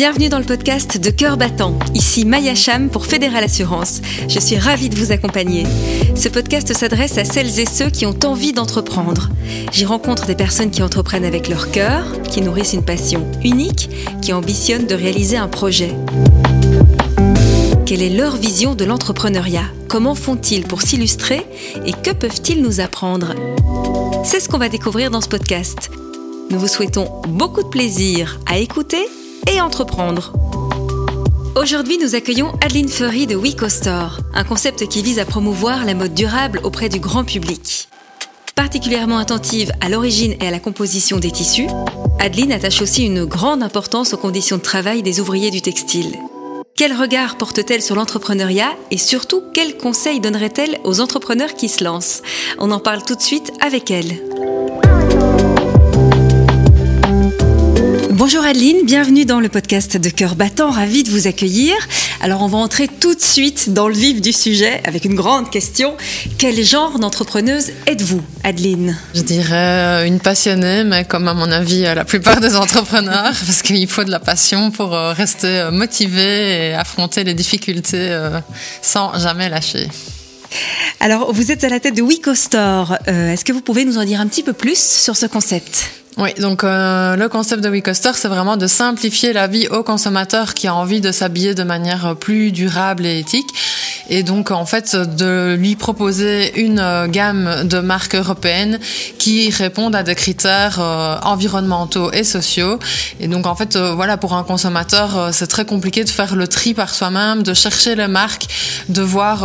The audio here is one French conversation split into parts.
Bienvenue dans le podcast de Cœur Battant. Ici Maya Cham pour Fédéral Assurance. Je suis ravie de vous accompagner. Ce podcast s'adresse à celles et ceux qui ont envie d'entreprendre. J'y rencontre des personnes qui entreprennent avec leur cœur, qui nourrissent une passion unique, qui ambitionnent de réaliser un projet. Quelle est leur vision de l'entrepreneuriat? Comment font-ils pour s'illustrer? Et que peuvent-ils nous apprendre? C'est ce qu'on va découvrir dans ce podcast. Nous vous souhaitons beaucoup de plaisir à écouter et entreprendre. Aujourd'hui, nous accueillons Adeline Furry de WeCoStore, un concept qui vise à promouvoir la mode durable auprès du grand public. Particulièrement attentive à l'origine et à la composition des tissus, Adeline attache aussi une grande importance aux conditions de travail des ouvriers du textile. Quel regard porte-t-elle sur l'entrepreneuriat et surtout quels conseils donnerait-elle aux entrepreneurs qui se lancent? On en parle tout de suite avec elle. Bonjour Adeline, bienvenue dans le podcast de Cœur Battant, ravi de vous accueillir. Alors on va entrer tout de suite dans le vif du sujet avec une grande question. Quel genre d'entrepreneuse êtes-vous Adeline? Je dirais une passionnée, mais comme à mon avis la plupart des entrepreneurs, parce qu'il faut de la passion pour euh, rester euh, motivé et affronter les difficultés euh, sans jamais lâcher. Alors, vous êtes à la tête de WeCoStore. Est-ce que vous pouvez nous en dire un petit peu plus sur ce concept? Oui, donc euh, le concept de WeCoster, c'est vraiment de simplifier la vie au consommateur qui a envie de s'habiller de manière plus durable et éthique et donc en fait de lui proposer une euh, gamme de marques européennes qui répondent à des critères euh, environnementaux et sociaux. Et donc en fait euh, voilà pour un consommateur c'est très compliqué de faire le tri par soi-même, de chercher les marques, de voir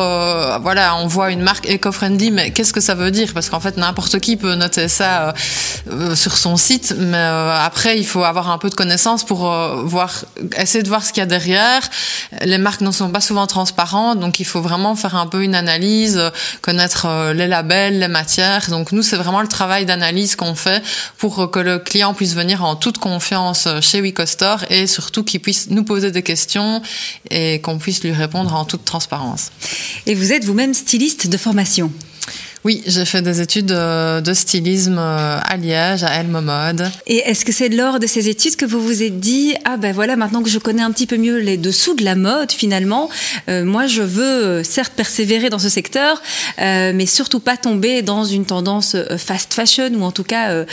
voilà on voit une marque eco-friendly mais qu'est-ce que ça veut dire? Parce qu'en fait n'importe qui peut noter ça sur son site mais après il faut avoir un peu de connaissances pour voir essayer de voir ce qu'il y a derrière. Les marques ne sont pas souvent transparentes donc il faut vraiment faire un peu une analyse, connaître euh, les labels, les matières. Donc nous, c'est vraiment le travail d'analyse qu'on fait pour que le client puisse venir en toute confiance chez WeCoStore et surtout qu'il puisse nous poser des questions et qu'on puisse lui répondre en toute transparence. Et vous êtes vous-même styliste de formation? Oui, j'ai fait des études de stylisme euh, à Liège, à Elmo Mode. Et est-ce que c'est lors de ces études que vous vous êtes dit ah ben voilà maintenant que je connais un petit peu mieux les dessous de la mode finalement, euh, moi je veux euh, certes persévérer dans ce secteur, mais surtout pas tomber dans une tendance fast fashion ou en tout cas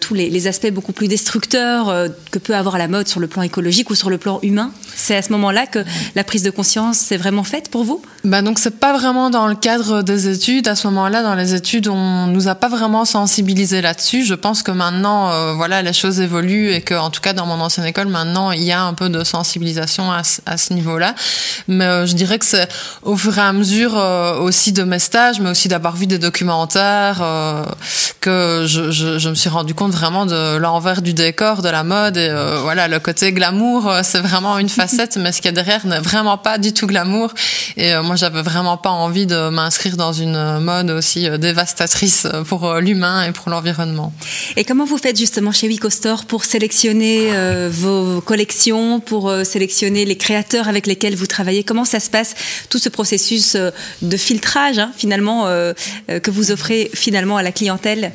tous les, les, aspects beaucoup plus destructeurs que peut avoir la mode sur le plan écologique ou sur le plan humain. C'est à ce moment-là que la prise de conscience s'est vraiment faite pour vous? Bah donc c'est pas vraiment dans le cadre des études à ce moment-là dans les études, on nous a pas vraiment sensibilisé là-dessus. Je pense que maintenant, euh, voilà, les choses évoluent et que, en tout cas, dans mon ancienne école, maintenant, il y a un peu de sensibilisation à, ce niveau-là. Mais euh, je dirais que c'est au fur et à mesure euh, aussi de mes stages, mais aussi d'avoir vu des documentaires, que je, je, je, me suis rendu compte vraiment de l'envers du décor de la mode et voilà, le côté glamour, c'est vraiment une facette, mais ce qu'il y a derrière n'est vraiment pas du tout glamour. Et moi, j'avais vraiment pas envie de m'inscrire dans une mode aussi euh, dévastatrice euh, pour euh, l'humain et pour l'environnement. Et comment vous faites justement chez WeCoStore pour sélectionner vos collections, pour sélectionner les créateurs avec lesquels vous travaillez? Comment ça se passe tout ce processus de filtrage hein, finalement que vous offrez finalement à la clientèle?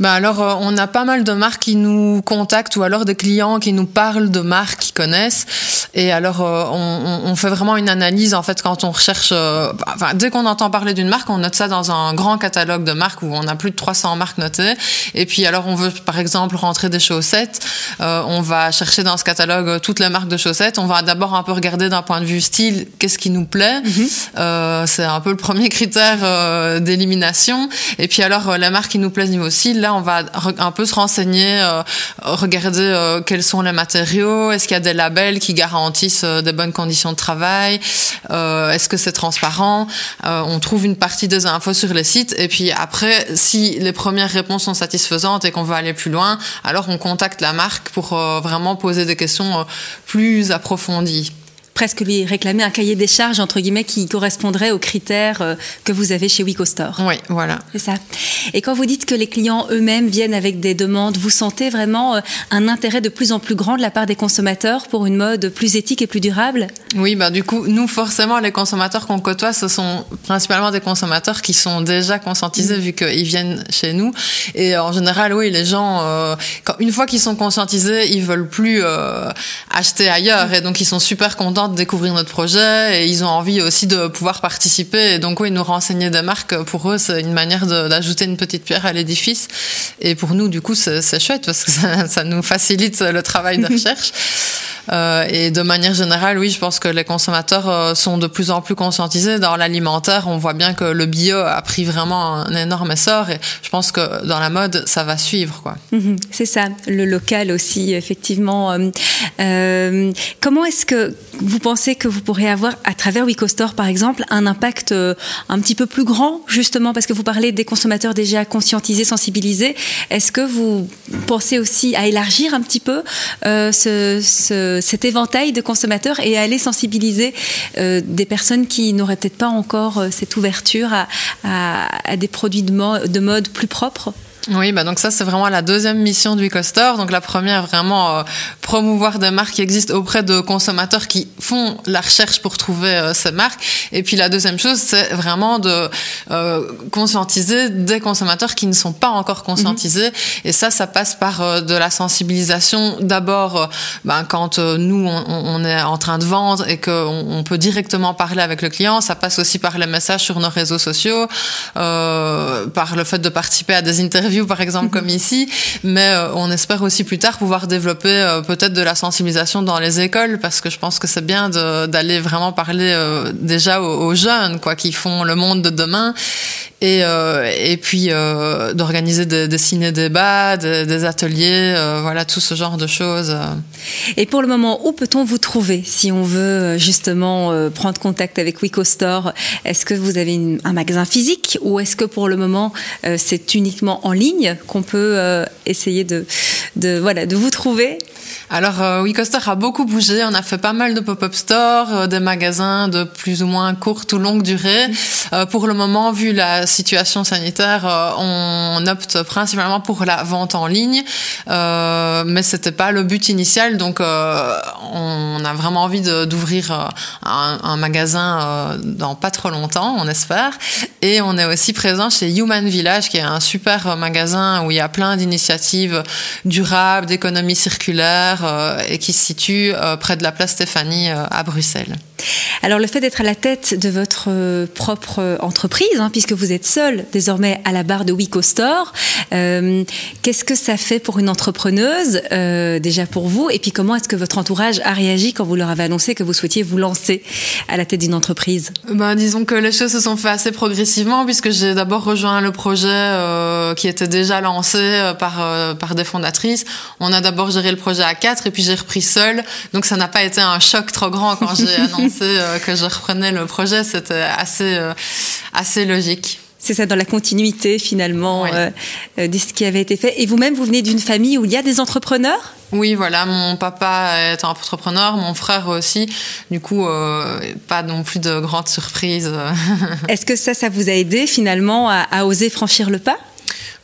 bah alors, euh, on a pas mal de marques qui nous contactent ou alors des clients qui nous parlent de marques qu'ils connaissent. Et alors, euh, on, on, fait vraiment une analyse en fait quand on recherche. Euh, enfin, dès qu'on entend parler d'une marque, on note ça dans un grand catalogue de marques où on a plus de 300 marques notées. Et puis, alors, on veut par exemple rentrer des chaussettes. on va chercher dans ce catalogue toutes les marques de chaussettes. On va d'abord un peu regarder d'un point de vue style, qu'est-ce qui nous plaît. Mm-hmm. C'est un peu le premier critère d'élimination. Et puis alors, les marques qui nous plaisent niveau style, là on va un peu se renseigner, euh, regarder euh, quels sont les matériaux, est-ce qu'il y a des labels qui garantissent euh, des bonnes conditions de travail, est-ce que c'est transparent. on trouve une partie des infos sur les sites et puis après, si les premières réponses sont satisfaisantes et qu'on veut aller plus loin, alors on contacte la marque pour vraiment poser des questions plus approfondies presque lui réclamer un cahier des charges entre guillemets qui correspondrait aux critères euh, que vous avez chez WeCoStore. Oui, voilà. C'est ça. Et quand vous dites que les clients eux-mêmes viennent avec des demandes, vous sentez vraiment euh, un intérêt de plus en plus grand de la part des consommateurs pour une mode plus éthique et plus durable? Oui, bah du coup, nous forcément, les consommateurs qu'on côtoie, ce sont principalement des consommateurs qui sont déjà conscientisés mm. vu qu'ils viennent chez nous. Et en général, oui, les gens, euh, quand, une fois qu'ils sont conscientisés, ils veulent plus euh, acheter ailleurs, mm. et donc ils sont super contents de découvrir notre projet et ils ont envie aussi de pouvoir participer. Et donc oui, nous renseigner des marques pour eux, c'est une manière d'ajouter une petite pierre à l'édifice. Et pour nous, du coup, c'est chouette parce que ça, ça nous facilite le travail de recherche. Euh, et de manière générale, oui, je pense que les consommateurs euh, sont de plus en plus conscientisés. Dans l'alimentaire, on voit bien que le bio a pris vraiment un énorme essor et je pense que dans la mode, ça va suivre. Mhm, c'est ça, le local aussi, effectivement. Euh, comment est-ce que vous pensez que vous pourrez avoir, à travers WeCoStore par exemple, un impact un petit peu plus grand, justement, parce que vous parlez des consommateurs déjà conscientisés, sensibilisés. Est-ce que vous pensez aussi à élargir un petit peu ce cet éventail de consommateurs et aller sensibiliser euh, des personnes qui n'auraient peut-être pas encore euh, cette ouverture à, des produits de mode plus propres oui, bah donc ça c'est vraiment la deuxième mission du Ecostore. Donc la première vraiment euh, promouvoir des marques qui existent auprès de consommateurs qui font la recherche pour trouver euh, ces marques. Et puis la deuxième chose c'est vraiment de euh, conscientiser des consommateurs qui ne sont pas encore conscientisés. Mhm. Et ça, ça passe par de la sensibilisation. D'abord, ben, quand nous on, on, est en train de vendre et qu'on on peut directement parler avec le client, ça passe aussi par les messages sur nos réseaux sociaux, par le fait de participer à des interviews par exemple, comme ici. Mais euh, on espère aussi plus tard pouvoir développer euh, peut-être de la sensibilisation dans les écoles, parce que je pense que c'est bien d'aller vraiment parler euh, déjà aux, jeunes, quoi, qui font le monde de demain et, et puis d'organiser des, des ciné-débats, des, des, ateliers, voilà tout ce genre de choses. Et pour le moment, où peut-on vous trouver si on veut justement prendre contact avec WeCoStore Est-ce que vous avez une, un magasin physique ou est-ce que pour le moment c'est uniquement en ligne qu'on peut essayer de, de, voilà, de vous trouver alors, euh, WeCoaster a beaucoup bougé. On a fait pas mal de pop-up stores, euh, des magasins de plus ou moins courte ou longue durée. Euh, pour le moment, vu la situation sanitaire, euh, on opte principalement pour la vente en ligne, euh, mais c'était pas le but initial. Donc, on a vraiment envie d'ouvrir un, un, magasin dans pas trop longtemps, on espère. Et on est aussi présent chez Human Village, qui est un super magasin où il y a plein d'initiatives durables, d'économie circulaire euh, et qui se situe euh, près de la place Stéphanie euh, à Bruxelles. Alors le fait d'être à la tête de votre propre entreprise, hein, puisque vous êtes seul désormais à la barre de Wico Store, qu'est-ce que ça fait pour une entrepreneuse déjà pour vous? Et puis comment est-ce que votre entourage a réagi quand vous leur avez annoncé que vous souhaitiez vous lancer à la tête d'une entreprise? Ben, Disons que les choses se sont faites assez progressivement puisque j'ai d'abord rejoint le projet qui était déjà lancé par, par des fondatrices. On a d'abord géré le projet à 4 et puis j'ai repris seul. Donc ça n'a pas été un choc trop grand quand j'ai annoncé euh, que je reprenais le projet. C'était assez, euh, assez logique. C'est ça, dans la continuité finalement euh, de ce qui avait été fait. Et vous-même, vous venez d'une famille où il y a des entrepreneurs? Oui, voilà, mon papa est un entrepreneur, mon frère aussi. Du coup, pas non plus de grandes surprises. Est-ce que ça, ça vous a aidé finalement à oser franchir le pas?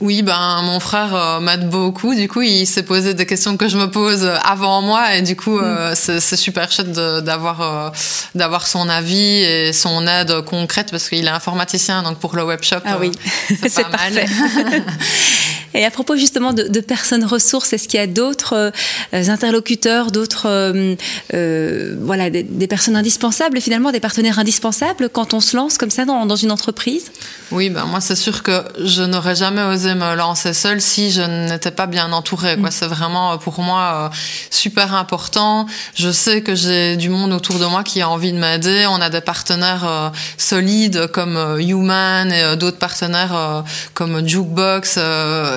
Oui, ben mon frère euh, m'aide beaucoup. Du coup, il s'est posé des questions que je me pose avant moi, et du coup, euh, mm. c'est super chouette d'avoir euh, d'avoir son avis et son aide concrète parce qu'il est informaticien, donc pour le webshop, ah oui, c'est pas mal. Et à propos justement de, de personnes ressources, est-ce qu'il y a d'autres euh, interlocuteurs, d'autres euh, euh, voilà, des, des, personnes indispensables, finalement des partenaires indispensables quand on se lance comme ça dans, dans une entreprise? Oui, ben moi c'est sûr que je n'aurais jamais osé me lancer seule si je n'étais pas bien entourée. Quoi. Mm. C'est vraiment pour moi super important. Je sais que j'ai du monde autour de moi qui a envie de m'aider. On a des partenaires solides comme Human et d'autres partenaires comme Jukebox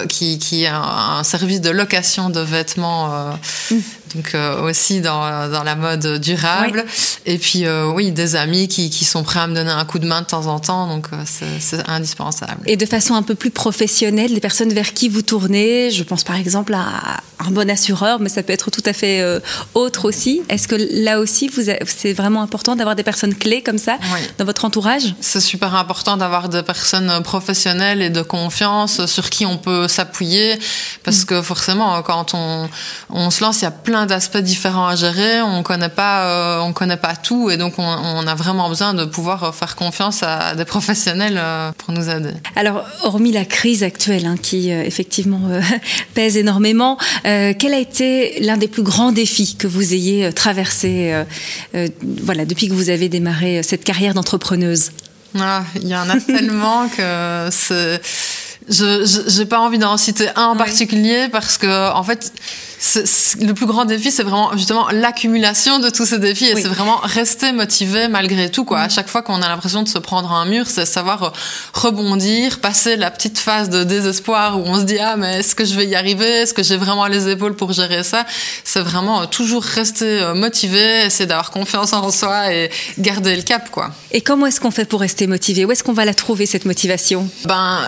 qui, qui est un, service de location de vêtements, euh, mm. Donc euh, aussi dans, dans, la mode durable. Et puis euh, oui, des amis qui, qui, sont prêts à me donner un coup de main de temps en temps, donc c'est indispensable. Et de façon un peu plus professionnelle, les personnes vers qui vous tournez, je pense par exemple à un bon assureur, mais ça peut être tout à fait autre aussi. Est-ce que là aussi, c'est vraiment important d'avoir des personnes clés comme ça dans votre entourage? C'est super important d'avoir des personnes professionnelles et de confiance sur qui on peut s'appuyer, parce mm. que forcément, quand on, on se lance, il y a plein d'aspects différents à gérer. On connaît pas, on connaît pas tout, et donc on, on a vraiment besoin de pouvoir faire confiance à des professionnels pour nous aider. Alors, hormis la crise actuelle hein, qui euh, effectivement euh, pèse énormément, euh, quel a été l'un des plus grands défis que vous ayez traversé voilà, depuis que vous avez démarré cette carrière d'entrepreneuse? Ah, Il y en a tellement que je n'ai pas envie d'en citer un en particulier parce que en fait le plus grand défi, c'est vraiment justement l'accumulation de tous ces défis et c'est vraiment rester motivé malgré tout. Quoi. À mm. chaque fois qu'on a l'impression de se prendre un mur, c'est savoir euh, rebondir, passer la petite phase de désespoir où on se dit ah mais est-ce que je vais y arriver, est-ce que j'ai vraiment les épaules pour gérer ça? C'est vraiment euh, toujours rester euh, motivé, essayer d'avoir confiance en soi et garder le cap quoi. Et comment est-ce qu'on fait pour rester motivé? Où est-ce qu'on va la trouver cette motivation? Ben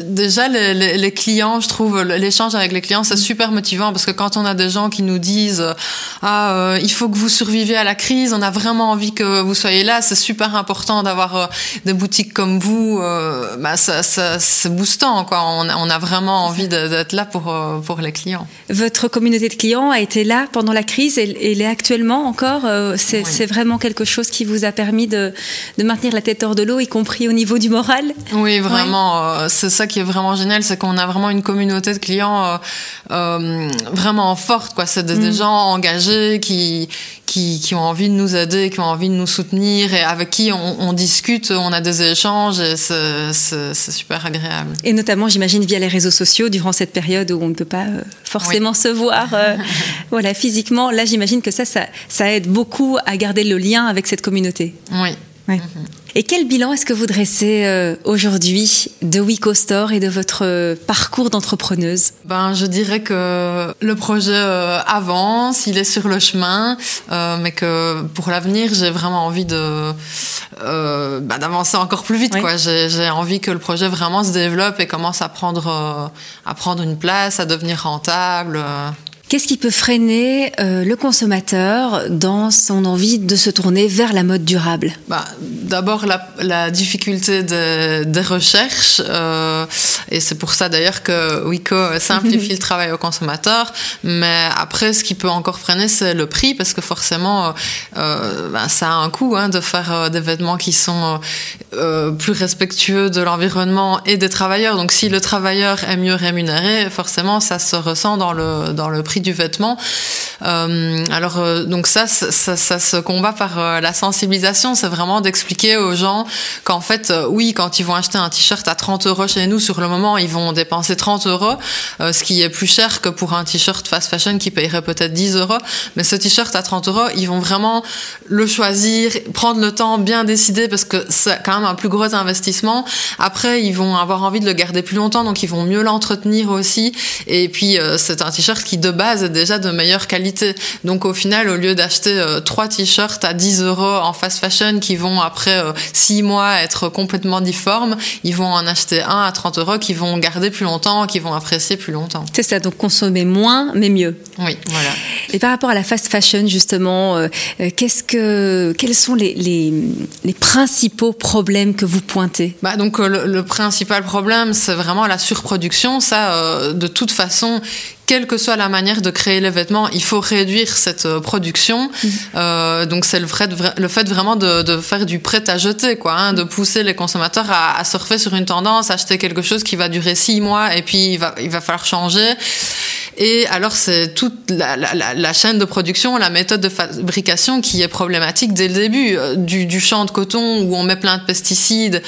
déjà les, les, les clients, je trouve l'échange avec les clients c'est super motivant parce que quand on a des gens qui nous disent ah euh, il faut que vous surviviez à la crise, on a vraiment envie que vous soyez là, c'est super important d'avoir euh, des boutiques comme vous, euh, bah ça, ça c'est boostant quoi. On, on, a vraiment envie d'être là pour pour les clients. Votre communauté de clients a été là pendant la crise et elle est actuellement encore. c'est vraiment quelque chose qui vous a permis de, de maintenir la tête hors de l'eau, y compris au niveau du moral. Oui, vraiment. c'est ça qui est vraiment génial, c'est qu'on a vraiment une communauté de clients vraiment forte quoi c'est des, mm. gens engagés qui, qui, qui ont envie de nous aider qui ont envie de nous soutenir et avec qui on, on discute on a des échanges et c'est super agréable. Et notamment j'imagine via les réseaux sociaux durant cette période où on ne peut pas euh, forcément se voir euh, voilà physiquement là j'imagine que ça, ça ça aide beaucoup à garder le lien avec cette communauté. Oui. Mhm. Et quel bilan est-ce que vous dressez euh, aujourd'hui de Wico Store et de votre euh, parcours d'entrepreneuse? Ben, je dirais que le projet euh, avance, il est sur le chemin, mais que pour l'avenir, j'ai vraiment envie de ben, d'avancer encore plus vite. Quoi. J'ai, envie que le projet vraiment se développe et commence à prendre à prendre une place, à devenir rentable. Qu'est-ce qui peut freiner euh, le consommateur dans son envie de se tourner vers la mode durable? Bah, D'abord la, difficulté des de recherches, euh, et c'est pour ça d'ailleurs que Wico simplifie le travail au consommateur. Mais après, ce qui peut encore freiner, c'est le prix, parce que forcément, euh, bah, ça a un coût hein, de faire des vêtements qui sont plus respectueux de l'environnement et des travailleurs. Donc si le travailleur est mieux rémunéré, forcément, ça se ressent dans le, dans le prix du vêtement. Euh, alors euh, donc ça, ça, se combat par euh, la sensibilisation, c'est vraiment d'expliquer aux gens qu'en fait, oui, quand ils vont acheter un t-shirt à 30 euros chez nous, sur le moment, ils vont dépenser 30 euros, ce qui est plus cher que pour un t-shirt fast fashion qui payerait peut-être 10 euros. Mais ce t-shirt à 30 euros, ils vont vraiment le choisir, prendre le temps, bien décider, parce que c'est quand même un plus gros investissement. Après, ils vont avoir envie de le garder plus longtemps, donc ils vont mieux l'entretenir aussi. Et puis, c'est un t-shirt qui de base déjà de meilleure qualité. Donc au final, au lieu d'acheter euh, trois t-shirts à 10 euros en fast fashion qui vont après euh, six mois être complètement difformes, ils vont en acheter un à 30 euros qui vont garder plus longtemps, qui vont apprécier plus longtemps. C'est ça, donc consommer moins mais mieux. Oui, voilà. Et par rapport à la fast fashion justement, euh, qu'est-ce que, quels sont les, les, les, principaux problèmes que vous pointez? Bah donc le, le, principal problème, c'est vraiment la surproduction. Ça, de toute façon, quelle que soit la manière de créer les vêtements, il faut réduire cette euh, production. Mhm. Euh, donc c'est le, le, fait vraiment de, de, faire du prêt à jeter, quoi, hein, de pousser les consommateurs à, à, surfer sur une tendance, acheter quelque chose qui va durer six mois et puis il va, il va falloir changer. Et alors c'est toute la, la, la, chaîne de production, la méthode de fabrication qui est problématique dès le début, euh, du, du champ de coton où on met plein de pesticides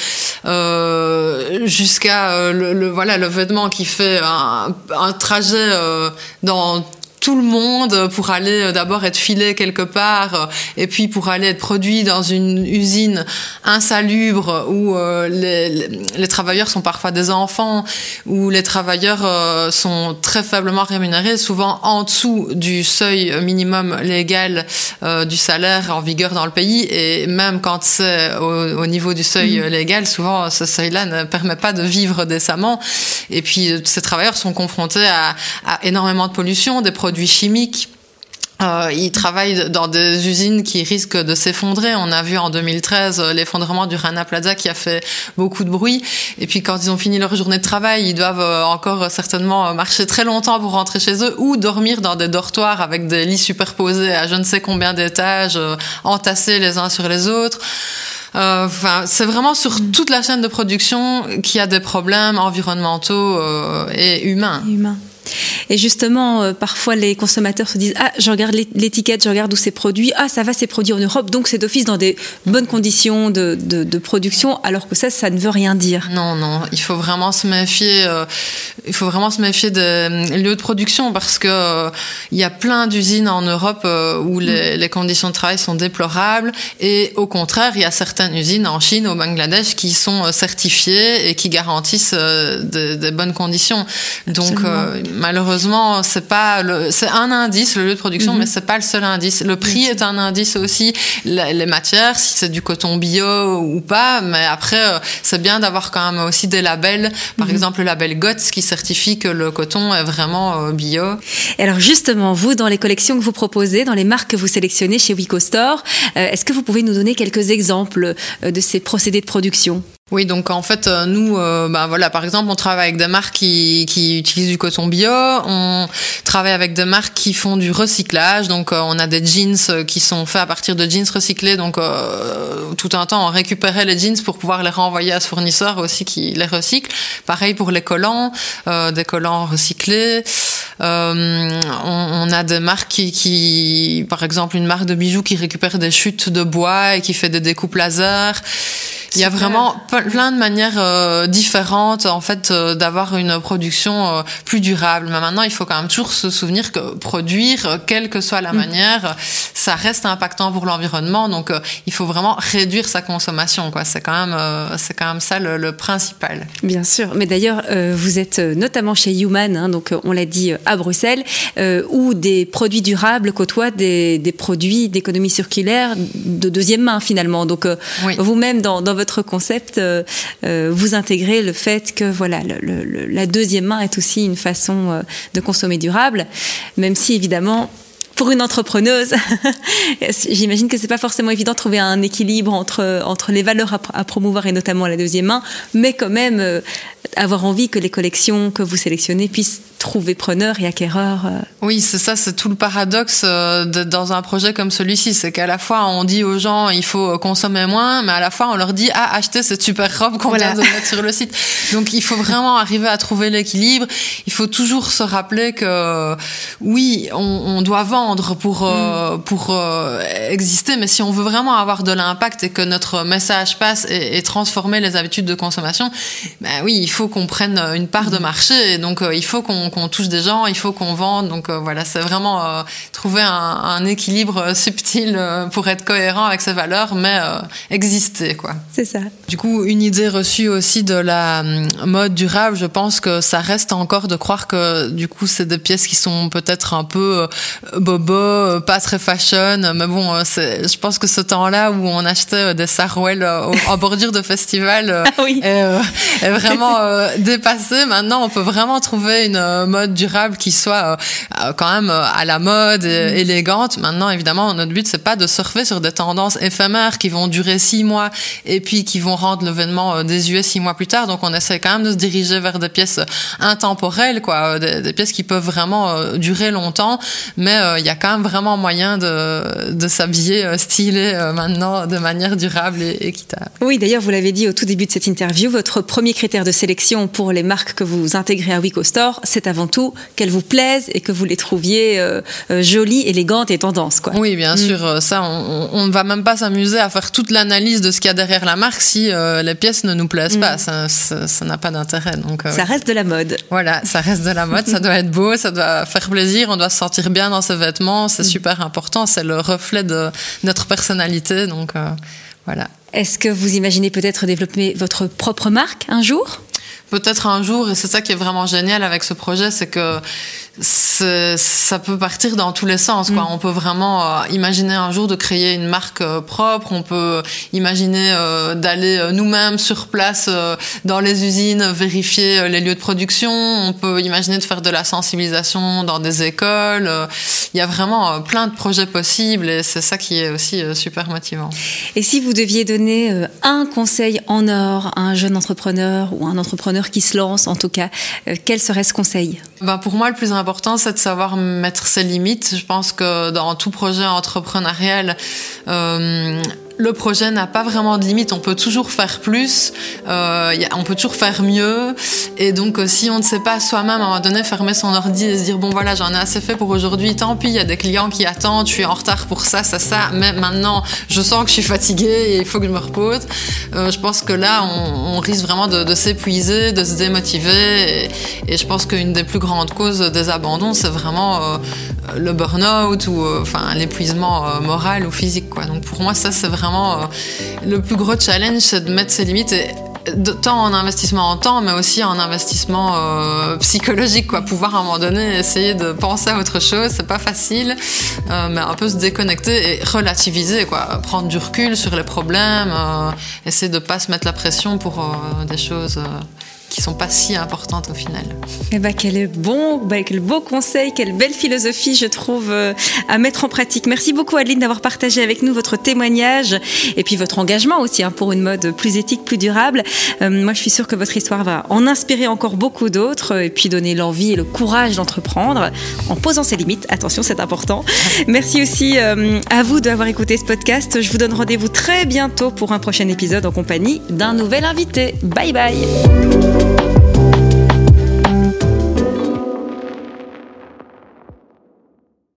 euh, jusqu'à euh, le, le, voilà le vêtement qui fait un, un trajet euh, dans tout le monde pour aller d'abord être filé quelque part et puis pour aller être produit dans une usine insalubre où les, les, travailleurs sont parfois des enfants, où les travailleurs sont très faiblement rémunérés, souvent en dessous du seuil minimum légal du salaire en vigueur dans le pays et même quand c'est au, niveau du seuil mm. légal, souvent ce seuil-là ne permet pas de vivre décemment. Et puis ces travailleurs sont confrontés à, à énormément de pollution, des produits chimiques euh, ils travaillent dans des usines qui risquent de s'effondrer. On a vu en 2013 euh, l'effondrement du Rana Plaza qui a fait beaucoup de bruit. Et puis quand ils ont fini leur journée de travail, ils doivent euh, encore certainement marcher très longtemps pour rentrer chez eux ou dormir dans des dortoirs avec des lits superposés à je ne sais combien d'étages, entassés les uns sur les autres. Enfin, c'est vraiment sur mm. toute la chaîne de production qu'il y a des problèmes environnementaux et humains. Humains. Et justement, euh, parfois les consommateurs se disent ah je regarde l'étiquette, je regarde où c'est produit, ah ça va c'est produit en Europe, donc c'est d'office dans des bonnes conditions de, de, production, alors que ça ça ne veut rien dire. Non non, il faut vraiment se méfier, euh, il faut vraiment se méfier des euh, lieux de production parce que il y a plein d'usines en Europe où les, mm. les, conditions de travail sont déplorables et au contraire il y a certaines usines en Chine, au Bangladesh qui sont certifiées et qui garantissent des bonnes conditions. Donc malheureusement, c'est pas le, c'est un indice le lieu de production, mhm. mais c'est pas le seul indice. Le prix est un indice aussi, les, matières, si c'est du coton bio ou pas. Mais après, euh, c'est bien d'avoir quand même aussi des labels, par mhm. exemple le label GOTS qui certifie que le coton est vraiment euh, bio. Et alors justement, vous dans les collections que vous proposez, dans les marques que vous sélectionnez chez Wico Store, euh, est-ce que vous pouvez nous donner quelques exemples de ces procédés de production? Oui, donc en fait, euh, nous, euh, bah, voilà, par exemple, on travaille avec des marques qui, qui utilisent du coton bio, on travaille avec des marques qui font du recyclage, donc euh, on a des jeans qui sont faits à partir de jeans recyclés, donc tout un temps on récupérait les jeans pour pouvoir les renvoyer à ce fournisseur aussi qui les recycle. Pareil pour les collants, des collants recyclés. on, on, a des marques qui, qui, par exemple, une marque de bijoux qui récupère des chutes de bois et qui fait des découpes laser. Il y a vraiment plein de manières euh, différentes en fait euh, d'avoir une production euh, plus durable. Mais maintenant, il faut quand même toujours se souvenir que produire, quelle que soit la mm. manière, ça reste impactant pour l'environnement. Donc, il faut vraiment réduire sa consommation. Quoi, c'est quand même, c'est quand même ça le, principal. Bien sûr. Mais d'ailleurs, vous êtes notamment chez Human, hein, donc on l'a dit à Bruxelles, où des produits durables côtoient des, des produits d'économie circulaire de deuxième main finalement. Donc, vous-même dans, dans votre votre concept, euh, euh, vous intégrez le fait que voilà, la deuxième main est aussi une façon euh, de consommer durable, même si évidemment pour une entrepreneuse, j'imagine que c'est pas forcément évident de trouver un équilibre entre, entre les valeurs à, promouvoir et notamment la deuxième main, mais quand même avoir envie que les collections que vous sélectionnez puissent trouver preneur et acquéreur. Euh. Oui, c'est ça, c'est tout le paradoxe euh, dans un projet comme celui-ci, c'est qu'à la fois on dit aux gens il faut consommer moins, mais à la fois on leur dit ah achetez cette super robe qu'on vient de mettre sur le site. Donc il faut vraiment arriver à trouver l'équilibre. Il faut toujours se rappeler que oui, on, doit vendre pour euh, mm. pour exister, mais si on veut vraiment avoir de l'impact et que notre message passe et, transformer les habitudes de consommation, ben oui, il faut qu'on prenne une part de marché. Et donc il faut qu'on qu'on touche des gens, il faut qu'on vende. Donc euh, voilà, c'est vraiment euh, trouver un, équilibre euh, subtil pour être cohérent avec ses valeurs, mais exister quoi. C'est ça. Du coup, une idée reçue aussi de la mode durable, je pense que ça reste encore de croire que du coup c'est des pièces qui sont peut-être un peu bobo, pas très fashion, mais bon, je pense que ce temps-là où on achetait des sarouels en bordure de festival ah est, vraiment dépassé. Maintenant, on peut vraiment trouver une mode durable qui soit euh, quand même euh, à la mode, mm. élégante. Maintenant, évidemment, notre but c'est pas de surfer sur des tendances éphémères qui vont durer six mois et puis qui vont rendre l'événement euh, désuet six mois plus tard. Donc, on essaie quand même de se diriger vers des pièces intemporelles, quoi, des, pièces qui peuvent vraiment durer longtemps. Mais il y a quand même vraiment moyen de, de s'habiller stylé maintenant de manière durable et équitable. Oui, d'ailleurs, vous l'avez dit au tout début de cette interview, votre premier critère de sélection pour les marques que vous intégrez à Wico Store, c'est avant tout qu'elles vous plaisent et que vous les trouviez euh, euh, jolies, élégantes et tendances. Quoi. Oui, bien mm. sûr. Ça, on ne va même pas s'amuser à faire toute l'analyse de ce qu'il y a derrière la marque si les pièces ne nous plaisent pas. Mm. Ça n'a pas d'intérêt. Donc, ça reste de la mode. Voilà, ça reste de la mode. ça doit être beau, ça doit faire plaisir. On doit se sentir bien dans ses vêtements. C'est mm. super important. C'est le reflet de notre personnalité. Donc, voilà. Est-ce que vous imaginez peut-être développer votre propre marque un jour? Peut-être un jour, et c'est ça qui est vraiment génial avec ce projet, c'est que ça peut partir dans tous les sens. Quoi. Mm. On peut vraiment euh, imaginer un jour de créer une marque euh, propre. On peut imaginer euh, d'aller nous-mêmes sur place dans les usines vérifier les lieux de production. On peut imaginer de faire de la sensibilisation dans des écoles. Il y a vraiment plein de projets possibles et c'est ça qui est aussi super motivant. Et si vous deviez donner un conseil en or à un jeune entrepreneur ou un entrepreneur qui se lance, en tout cas, quel serait ce conseil ben Pour moi, le plus important, important, c'est de savoir mettre ses limites. Je pense que dans tout projet entrepreneurial, euh, le projet n'a pas vraiment de limite. On peut toujours faire plus, euh, on peut toujours faire mieux. Et donc, euh, si on ne sait pas soi-même à un moment donné fermer son ordi et se dire bon voilà, j'en ai assez fait pour aujourd'hui, tant pis, il y a des clients qui attendent, je suis en retard pour ça, ça, ça. Mais maintenant, je sens que je suis fatiguée et il faut que je me repose. Euh, je pense que là, on, risque vraiment de, s'épuiser, de se démotiver. Et, je pense qu'une des plus grandes causes des abandons, c'est vraiment le burn-out ou enfin l'épuisement moral ou physique. Donc pour moi, ça c'est vraiment euh, le plus gros challenge, c'est de mettre ses limites. Et, tant en investissement en temps, mais aussi en investissement euh, psychologique, quoi. Pouvoir à un moment donné essayer de penser à autre chose, c'est pas facile, euh, mais un peu se déconnecter et relativiser, quoi. Prendre du recul sur les problèmes, essayer de pas se mettre la pression pour des choses qui sont pas si importantes au final. Eh ben, quel bon, ben, quel beau conseil, quelle belle philosophie, je trouve, euh, à mettre en pratique. Merci beaucoup, Adeline, d'avoir partagé avec nous votre témoignage et puis votre engagement aussi hein, pour une mode plus éthique, plus durable. Euh, moi, je suis sûre que votre histoire va en inspirer encore beaucoup d'autres et puis donner l'envie et le courage d'entreprendre en posant ses limites. Attention, c'est important. Merci aussi euh, à vous d'avoir écouté ce podcast. Je vous donne rendez-vous très bientôt pour un prochain épisode en compagnie d'un nouvel invité. Bye bye you.